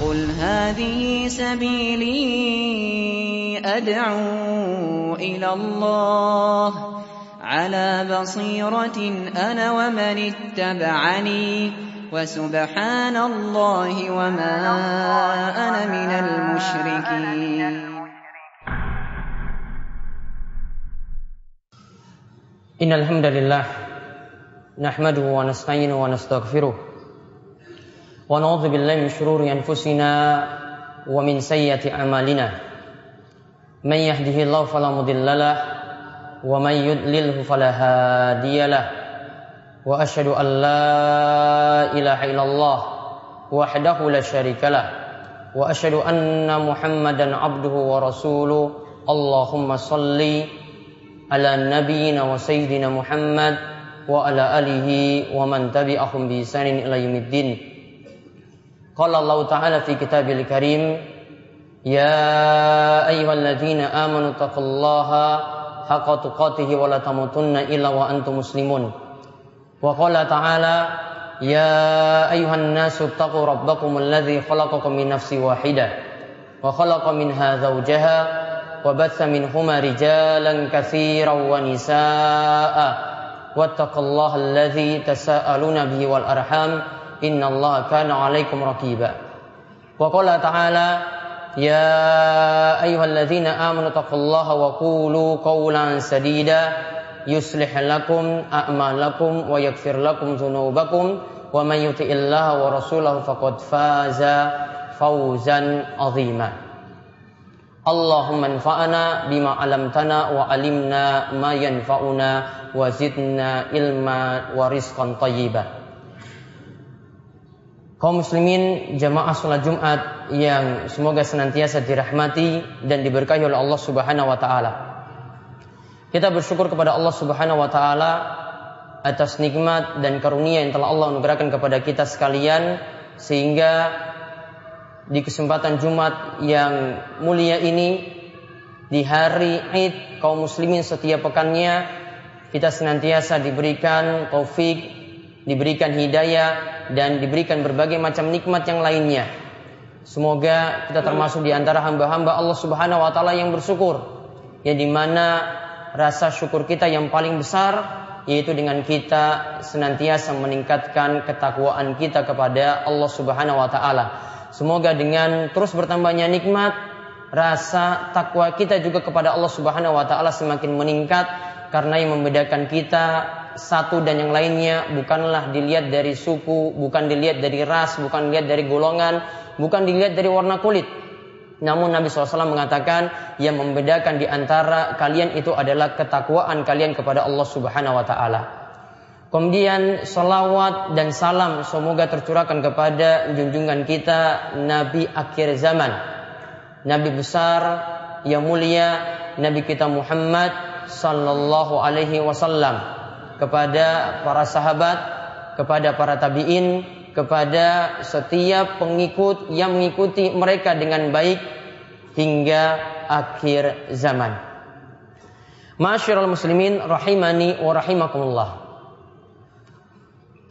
قل هذه سبيلي أدعو إلى الله على بصيرة أنا ومن اتبعني وسبحان الله وما أنا من المشركين إن الحمد لله نحمده ونستعينه ونستغفره ونعوذ بالله من شرور أنفسنا ومن سيئات أعمالنا. من يهده الله فلا مضل له ومن يضلله فلا هادي له. وأشهد أن لا إله إلا الله وحده لا شريك له. وأشهد أن محمدا عبده ورسوله. اللهم صلِّ على نبينا وسيدنا محمد وعلى آله ومن تبعهم بإحسان إلى يوم الدين. قال الله تعالى في كتابه الكريم يا أيها الذين آمنوا اتقوا الله حق تقاته ولا تموتن إلا وأنتم مسلمون. وقال تعالى يا أيها الناس اتقوا ربكم الذي خلقكم من نفس واحدة وخلق منها زوجها وبث منهما رجالا كثيرا ونساء. واتقوا الله الذي تساءلون به والأرحام إن الله كان عليكم رقيبا. وقال تعالى يا أيها الذين آمنوا اتقوا الله وقولوا قولا سديدا يصلح لكم أعمالكم ويغفر لكم ذنوبكم ومن يطع الله ورسوله فقد فاز فوزا عظيما. اللهم انفعنا بما علمتنا وعلمنا ما ينفعنا وزدنا علما ورزقا طيبا. Kaum muslimin jamaah sholat Jumat yang semoga senantiasa dirahmati dan diberkahi oleh Allah Subhanahu wa taala. Kita bersyukur kepada Allah Subhanahu wa taala atas nikmat dan karunia yang telah Allah anugerahkan kepada kita sekalian sehingga di kesempatan Jumat yang mulia ini di hari Id kaum muslimin setiap pekannya kita senantiasa diberikan taufik, diberikan hidayah dan diberikan berbagai macam nikmat yang lainnya. Semoga kita termasuk di antara hamba-hamba Allah Subhanahu wa taala yang bersyukur. Di mana rasa syukur kita yang paling besar yaitu dengan kita senantiasa meningkatkan ketakwaan kita kepada Allah Subhanahu wa taala. Semoga dengan terus bertambahnya nikmat, rasa takwa kita juga kepada Allah Subhanahu wa taala semakin meningkat karena yang membedakan kita satu dan yang lainnya bukanlah dilihat dari suku, bukan dilihat dari ras, bukan dilihat dari golongan, bukan dilihat dari warna kulit. Namun Nabi SAW mengatakan yang membedakan di antara kalian itu adalah ketakwaan kalian kepada Allah Subhanahu wa taala. Kemudian salawat dan salam semoga tercurahkan kepada junjungan kita Nabi akhir zaman. Nabi besar yang mulia Nabi kita Muhammad sallallahu alaihi wasallam kepada para sahabat, kepada para tabi'in, kepada setiap pengikut yang mengikuti mereka dengan baik hingga akhir zaman. Masyarul muslimin rahimani wa rahimakumullah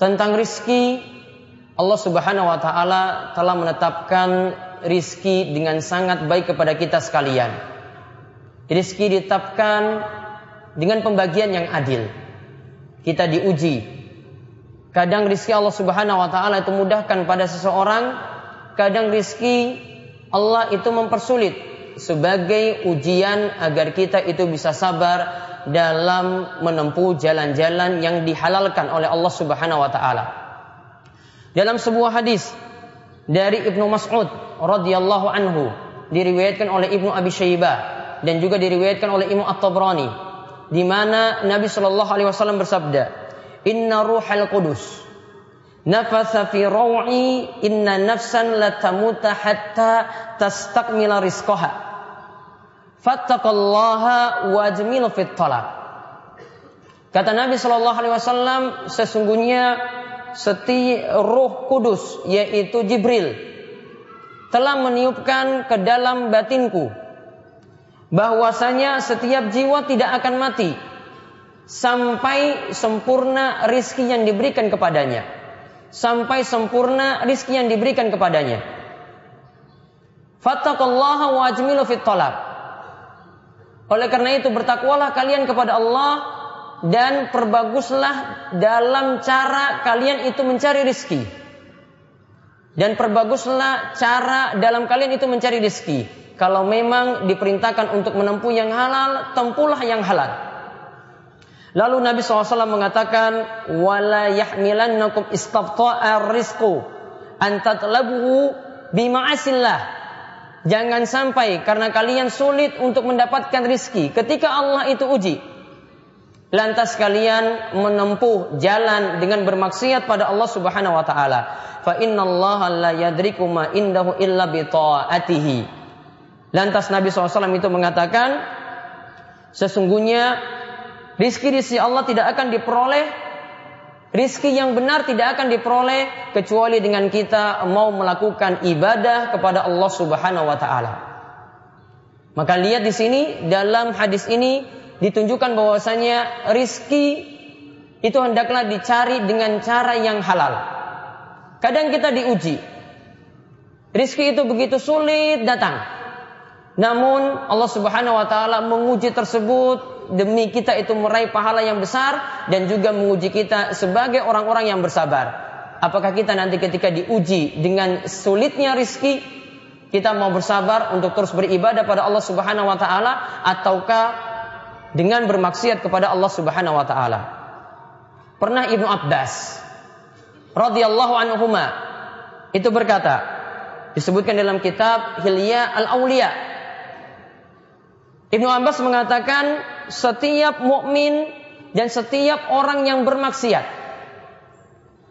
tentang rizki Allah Subhanahu wa taala telah menetapkan rizki dengan sangat baik kepada kita sekalian. Rizki ditetapkan dengan pembagian yang adil. Kita diuji. Kadang rizki Allah Subhanahu wa taala itu mudahkan pada seseorang, kadang rizki Allah itu mempersulit sebagai ujian agar kita itu bisa sabar dalam menempuh jalan-jalan yang dihalalkan oleh Allah Subhanahu wa taala. Dalam sebuah hadis dari Ibnu Mas'ud radhiyallahu anhu diriwayatkan oleh Ibnu Abi Syaibah dan juga diriwayatkan oleh Imam At-Tabrani di mana Nabi Shallallahu alaihi wasallam bersabda, "Inna ruhal qudus nafatha fi raw'i inna nafsan latamuta hatta tastakmila rizqaha." Fattaqallaha wajmil fit talab. Kata Nabi Shallallahu Alaihi Wasallam, sesungguhnya seti Roh Kudus yaitu Jibril telah meniupkan ke dalam batinku bahwasanya setiap jiwa tidak akan mati sampai sempurna rizki yang diberikan kepadanya. Sampai sempurna rizki yang diberikan kepadanya. Fattaqullaha wa ajmilu fit talab. Oleh karena itu bertakwalah kalian kepada Allah dan perbaguslah dalam cara kalian itu mencari rizki. Dan perbaguslah cara dalam kalian itu mencari rizki. Kalau memang diperintahkan untuk menempuh yang halal, tempuhlah yang halal. Lalu Nabi SAW mengatakan, "Wala yahmilannakum istabta'a rizqu bima'asillah." Jangan sampai karena kalian sulit untuk mendapatkan rizki ketika Allah itu uji. Lantas kalian menempuh jalan dengan bermaksiat pada Allah Subhanahu wa taala. Fa innallaha la yadriku indahu illa bi taatihi. Lantas Nabi SAW itu mengatakan, sesungguhnya Rizki-rizki Allah tidak akan diperoleh Rizki yang benar tidak akan diperoleh kecuali dengan kita mau melakukan ibadah kepada Allah Subhanahu wa taala. Maka lihat di sini dalam hadis ini ditunjukkan bahwasanya rizki itu hendaklah dicari dengan cara yang halal. Kadang kita diuji. Rizki itu begitu sulit datang. Namun Allah Subhanahu wa taala menguji tersebut demi kita itu meraih pahala yang besar dan juga menguji kita sebagai orang-orang yang bersabar. Apakah kita nanti ketika diuji dengan sulitnya rizki, kita mau bersabar untuk terus beribadah pada Allah Subhanahu wa taala ataukah dengan bermaksiat kepada Allah Subhanahu wa taala. Pernah Ibnu Abbas radhiyallahu anhuma itu berkata disebutkan dalam kitab Hilya Al-Auliya Ibnu Abbas mengatakan setiap mukmin dan setiap orang yang bermaksiat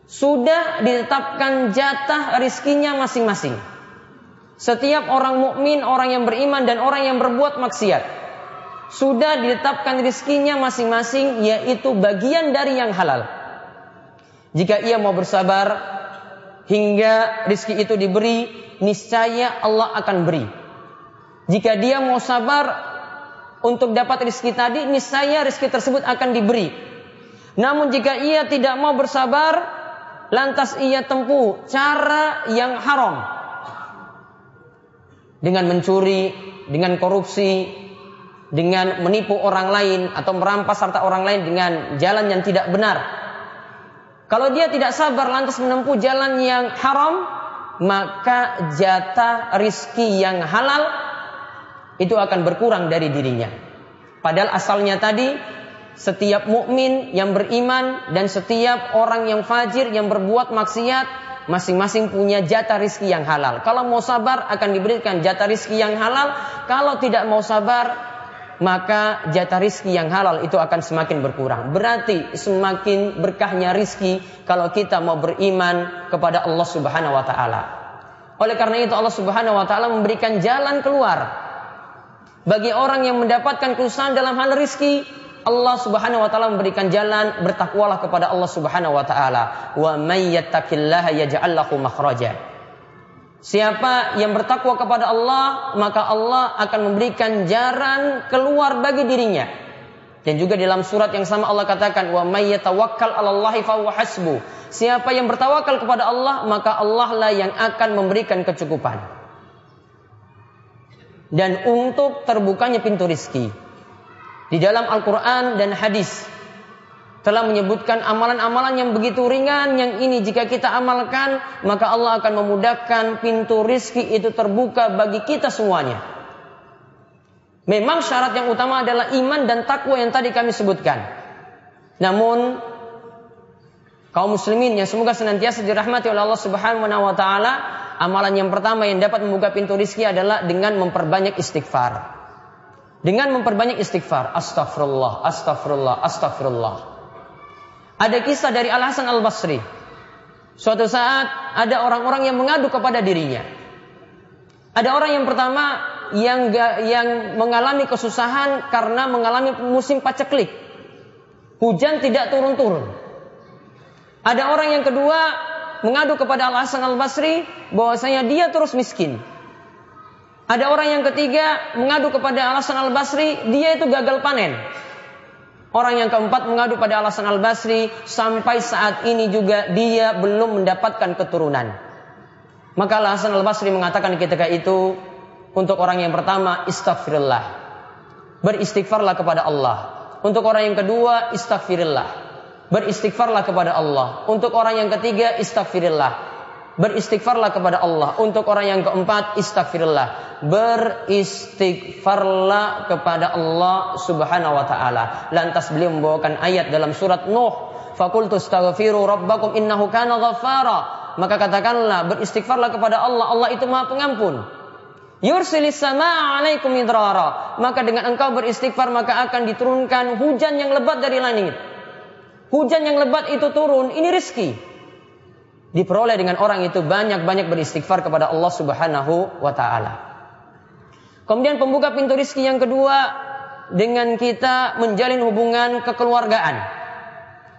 sudah ditetapkan jatah rizkinya masing-masing. Setiap orang mukmin, orang yang beriman dan orang yang berbuat maksiat sudah ditetapkan rizkinya masing-masing yaitu bagian dari yang halal. Jika ia mau bersabar hingga rizki itu diberi, niscaya Allah akan beri. Jika dia mau sabar untuk dapat rizki tadi, niscaya rizki tersebut akan diberi. Namun jika ia tidak mau bersabar, lantas ia tempuh cara yang haram. Dengan mencuri, dengan korupsi, dengan menipu orang lain atau merampas harta orang lain dengan jalan yang tidak benar. Kalau dia tidak sabar lantas menempuh jalan yang haram, maka jatah rizki yang halal itu akan berkurang dari dirinya. Padahal asalnya tadi setiap mukmin yang beriman dan setiap orang yang fajir yang berbuat maksiat masing-masing punya jatah rizki yang halal. Kalau mau sabar akan diberikan jatah rizki yang halal. Kalau tidak mau sabar maka jatah rizki yang halal itu akan semakin berkurang. Berarti semakin berkahnya rizki kalau kita mau beriman kepada Allah Subhanahu wa taala. Oleh karena itu Allah Subhanahu wa taala memberikan jalan keluar bagi orang yang mendapatkan kesusahan dalam hal rizki, Allah Subhanahu wa taala memberikan jalan bertakwalah kepada Allah Subhanahu wa taala. Wa may yattaqillaha yaj'al lahu makhraja. Siapa yang bertakwa kepada Allah, maka Allah akan memberikan jalan keluar bagi dirinya. Dan juga dalam surat yang sama Allah katakan, "Wa may yatawakkal 'alallahi fahuwa hasbu." Siapa yang bertawakal kepada Allah, maka Allah lah yang akan memberikan kecukupan dan untuk terbukanya pintu rizki. Di dalam Al-Quran dan hadis telah menyebutkan amalan-amalan yang begitu ringan yang ini jika kita amalkan maka Allah akan memudahkan pintu rizki itu terbuka bagi kita semuanya. Memang syarat yang utama adalah iman dan takwa yang tadi kami sebutkan. Namun kaum muslimin yang semoga senantiasa dirahmati oleh Allah Subhanahu wa taala amalan yang pertama yang dapat membuka pintu rizki adalah dengan memperbanyak istighfar. Dengan memperbanyak istighfar. Astagfirullah, astagfirullah, astagfirullah. Ada kisah dari Al Hasan Al Basri. Suatu saat ada orang-orang yang mengadu kepada dirinya. Ada orang yang pertama yang yang mengalami kesusahan karena mengalami musim paceklik. Hujan tidak turun-turun. Ada orang yang kedua mengadu kepada Al Hasan Al Basri bahwasanya dia terus miskin. Ada orang yang ketiga mengadu kepada Al Hasan Al Basri, dia itu gagal panen. Orang yang keempat mengadu pada Al Hasan Al Basri sampai saat ini juga dia belum mendapatkan keturunan. Maka Al Hasan Al Basri mengatakan ketika itu, Untuk orang yang pertama, istighfirullah. Beristighfarlah kepada Allah. Untuk orang yang kedua, istighfirullah. Beristighfarlah kepada Allah. Untuk orang yang ketiga, istighfirullah. Beristighfarlah kepada Allah. Untuk orang yang keempat, istighfirullah. Beristighfarlah kepada Allah Subhanahu wa taala. Lantas beliau membawakan ayat dalam surat Nuh, "Fakultu astaghfiru rabbakum innahu kana ghaffara." Maka katakanlah beristighfarlah kepada Allah. Allah itu Maha Pengampun. Yursilis sama alaikum idrara. Maka dengan engkau beristighfar maka akan diturunkan hujan yang lebat dari langit. Hujan yang lebat itu turun, ini rizki. Diperoleh dengan orang itu banyak-banyak beristighfar kepada Allah Subhanahu wa taala. Kemudian pembuka pintu rizki yang kedua dengan kita menjalin hubungan kekeluargaan.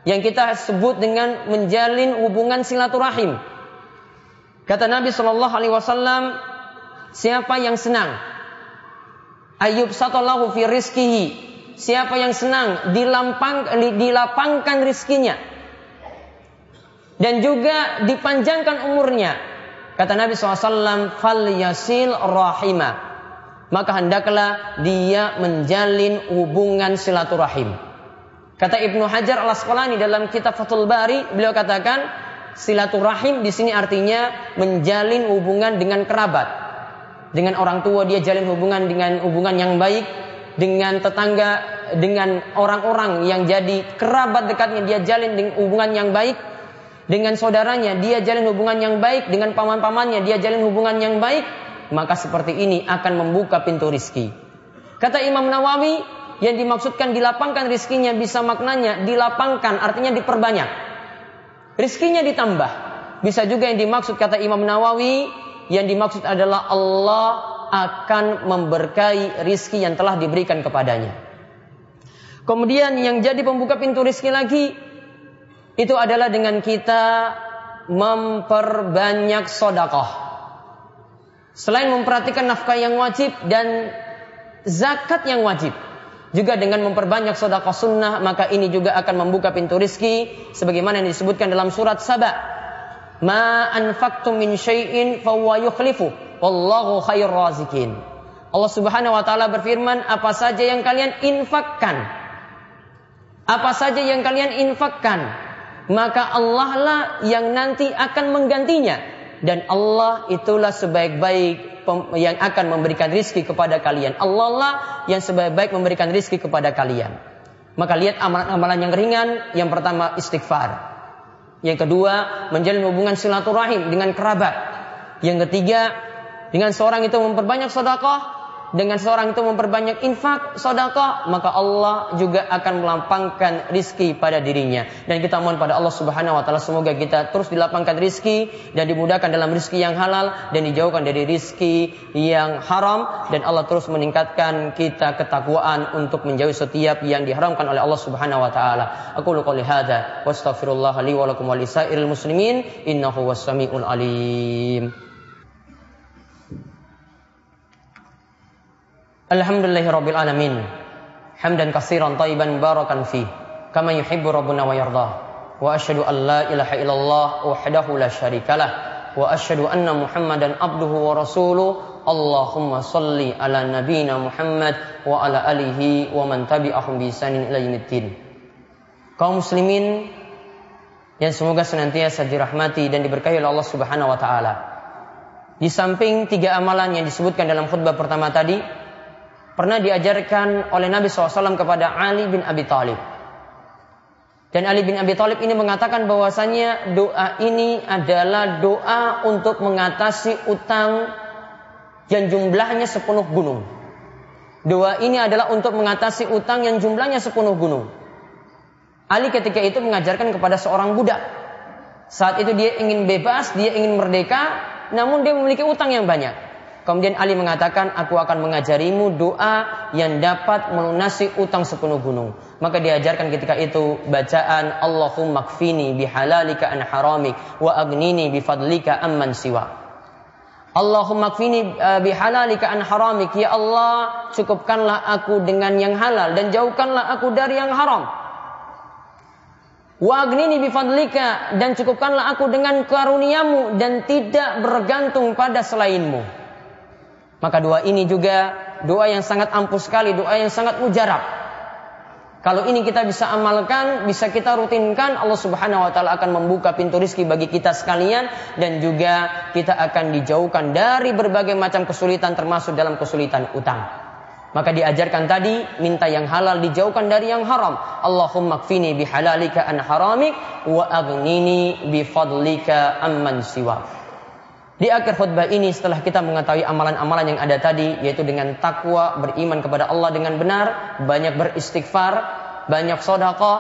Yang kita sebut dengan menjalin hubungan silaturahim. Kata Nabi Shallallahu Alaihi Wasallam, siapa yang senang Ayub satallahu fi rizkihi siapa yang senang dilampang, dilapangkan rizkinya. Dan juga dipanjangkan umurnya. Kata Nabi SAW fal yasil rahima. Maka hendaklah dia menjalin hubungan silaturahim. Kata Ibnu Hajar al Asqalani dalam kitab Fathul Bari beliau katakan silaturahim di sini artinya menjalin hubungan dengan kerabat. Dengan orang tua dia jalin hubungan dengan hubungan yang baik, dengan tetangga, dengan orang-orang yang jadi kerabat dekatnya dia jalin hubungan yang baik, dengan saudaranya dia jalin hubungan yang baik, dengan paman-pamannya dia jalin hubungan yang baik, maka seperti ini akan membuka pintu rizki. Kata Imam Nawawi, yang dimaksudkan dilapangkan rizkinya bisa maknanya dilapangkan, artinya diperbanyak rizkinya ditambah. Bisa juga yang dimaksud kata Imam Nawawi, yang dimaksud adalah Allah akan memberkahi rizki yang telah diberikan kepadanya. Kemudian yang jadi pembuka pintu rizki lagi, itu adalah dengan kita memperbanyak sodakoh. Selain memperhatikan nafkah yang wajib dan zakat yang wajib. Juga dengan memperbanyak sedekah sunnah maka ini juga akan membuka pintu rizki sebagaimana yang disebutkan dalam surat Saba. Ma min syai'in wallahu khair razikin. Allah Subhanahu wa taala berfirman, apa saja yang kalian infakkan, apa saja yang kalian infakkan, maka Allah lah yang nanti akan menggantinya dan Allah itulah sebaik-baik yang akan memberikan rizki kepada kalian. Allah lah yang sebaik-baik memberikan rizki kepada kalian. Maka lihat amalan-amalan yang ringan. Yang pertama istighfar. Yang kedua menjalin hubungan silaturahim dengan kerabat. Yang ketiga dengan seorang itu memperbanyak sedekah dengan seorang itu memperbanyak infak, sodako, maka Allah juga akan melampangkan rizki pada dirinya. Dan kita mohon pada Allah Subhanahu Wa Taala semoga kita terus dilapangkan rizki dan dimudahkan dalam rizki yang halal dan dijauhkan dari rizki yang haram dan Allah terus meningkatkan kita ketakwaan untuk menjauhi setiap yang diharamkan oleh Allah Subhanahu Wa Taala. Aku lu qouli hada, wastaghfirullah li wa lakum wa muslimin innahu was-sami'ul alim. Alhamdulillahirabbil alamin. Hamdan katsiran tayyiban barakan fi kama yuhibbu rabbuna wa yarda. Wa asyhadu an la ilaha illallah wahdahu la syarikalah wa asyhadu anna Muhammadan abduhu wa rasuluh. Allahumma salli ala nabiyyina Muhammad wa ala alihi wa man tabi'ahum bi ihsanin ila yaumiddin. Kaum muslimin yang semoga senantiasa dirahmati dan diberkahi oleh Allah Subhanahu wa taala. Di samping tiga amalan yang disebutkan dalam khutbah pertama tadi, pernah diajarkan oleh Nabi SAW kepada Ali bin Abi Thalib. Dan Ali bin Abi Thalib ini mengatakan bahwasanya doa ini adalah doa untuk mengatasi utang yang jumlahnya sepenuh gunung. Doa ini adalah untuk mengatasi utang yang jumlahnya sepenuh gunung. Ali ketika itu mengajarkan kepada seorang budak. Saat itu dia ingin bebas, dia ingin merdeka, namun dia memiliki utang yang banyak. Kemudian Ali mengatakan, aku akan mengajarimu doa yang dapat melunasi utang sepenuh gunung. Maka diajarkan ketika itu bacaan Allahumma kfini bihalalika an haramik wa agnini bifadlika amman siwa. Allahumma kfini eh, bihalalika an haramik. Ya Allah, cukupkanlah aku dengan yang halal dan jauhkanlah aku dari yang haram. Wa agnini bifadlika dan cukupkanlah aku dengan karuniamu dan tidak bergantung pada selainmu. Maka doa ini juga doa yang sangat ampuh sekali, doa yang sangat mujarab. Kalau ini kita bisa amalkan, bisa kita rutinkan, Allah Subhanahu wa taala akan membuka pintu rizki bagi kita sekalian dan juga kita akan dijauhkan dari berbagai macam kesulitan termasuk dalam kesulitan utang. Maka diajarkan tadi minta yang halal dijauhkan dari yang haram. Allahumma kfini bihalalika an haramik wa aghnini bifadlika amman siwak. Di akhir khutbah ini setelah kita mengetahui amalan-amalan yang ada tadi yaitu dengan takwa, beriman kepada Allah dengan benar, banyak beristighfar, banyak sodako,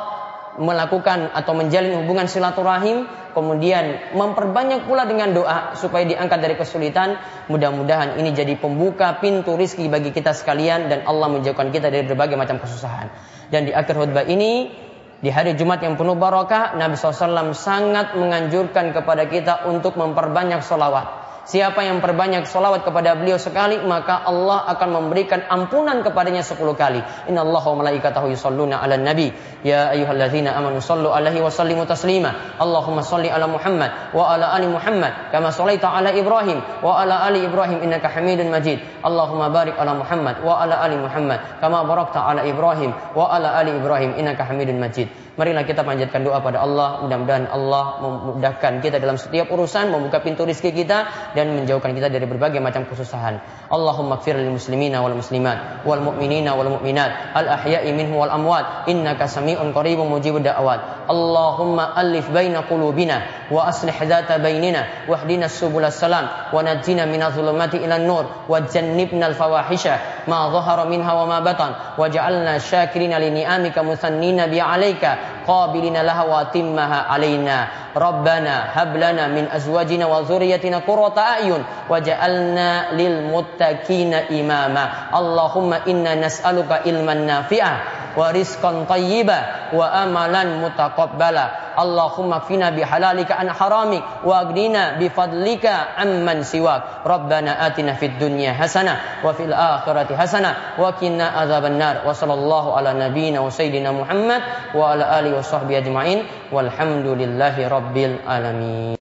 melakukan atau menjalin hubungan silaturahim, kemudian memperbanyak pula dengan doa supaya diangkat dari kesulitan. Mudah-mudahan ini jadi pembuka pintu rizki bagi kita sekalian dan Allah menjauhkan kita dari berbagai macam kesusahan. Dan di akhir khutbah ini di hari Jumat yang penuh barakah, Nabi SAW sangat menganjurkan kepada kita untuk memperbanyak solawat. Siapa yang perbanyak solawat kepada beliau sekali, maka Allah akan memberikan ampunan kepadanya sepuluh kali. Inna Allah wa malaikatahu yusalluna ala nabi. Ya ayuhalladzina amanu sallu alaihi wa sallimu taslima. Allahumma salli ala Muhammad wa ala ali Muhammad. Kama sallaita ala Ibrahim wa ala ali Ibrahim innaka hamidun majid. Allahumma barik ala Muhammad wa ala ali Muhammad. Kama barakta ala Ibrahim wa ala ali Ibrahim innaka hamidun majid. Marilah kita panjatkan doa pada Allah. Mudah-mudahan Allah memudahkan kita dalam setiap urusan, membuka pintu rizki kita dan menjauhkan kita dari berbagai macam kesusahan. Allahumma kfir lil muslimina wal muslimat wal mu'minina wal mu'minat al ahya'i minhu wal amwat innaka sami'un qaribun mujibud da'awat. اللهم ألف بين قلوبنا وأصلح ذات بيننا واهدنا السبل السلام ونجنا من الظلمات إلى النور وجنبنا الفواحش ما ظهر منها وما بطن وجعلنا شاكرين لنعمك مثنين بعليك قابلين لها وأتمها علينا ربنا هب لنا من أزواجنا وذريتنا قرة أعين وجعلنا للمتقين إماما اللهم إنا نسألك علما نافعا wa rizqan tayyiba wa amalan mutaqabbala Allahumma fina bihalalika an haramik wa aghnina bifadlika amman siwak Rabbana atina fid dunya hasanah wa fil akhirati hasanah wa qina adzaban nar wa sallallahu ala nabiyyina wa sayyidina Muhammad wa ala alihi wa sahbihi ajmain walhamdulillahi rabbil alamin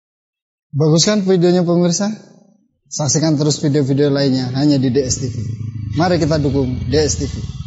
Bagus kan videonya pemirsa? Saksikan terus video-video lainnya hanya di DSTV. Mari kita dukung DSTV.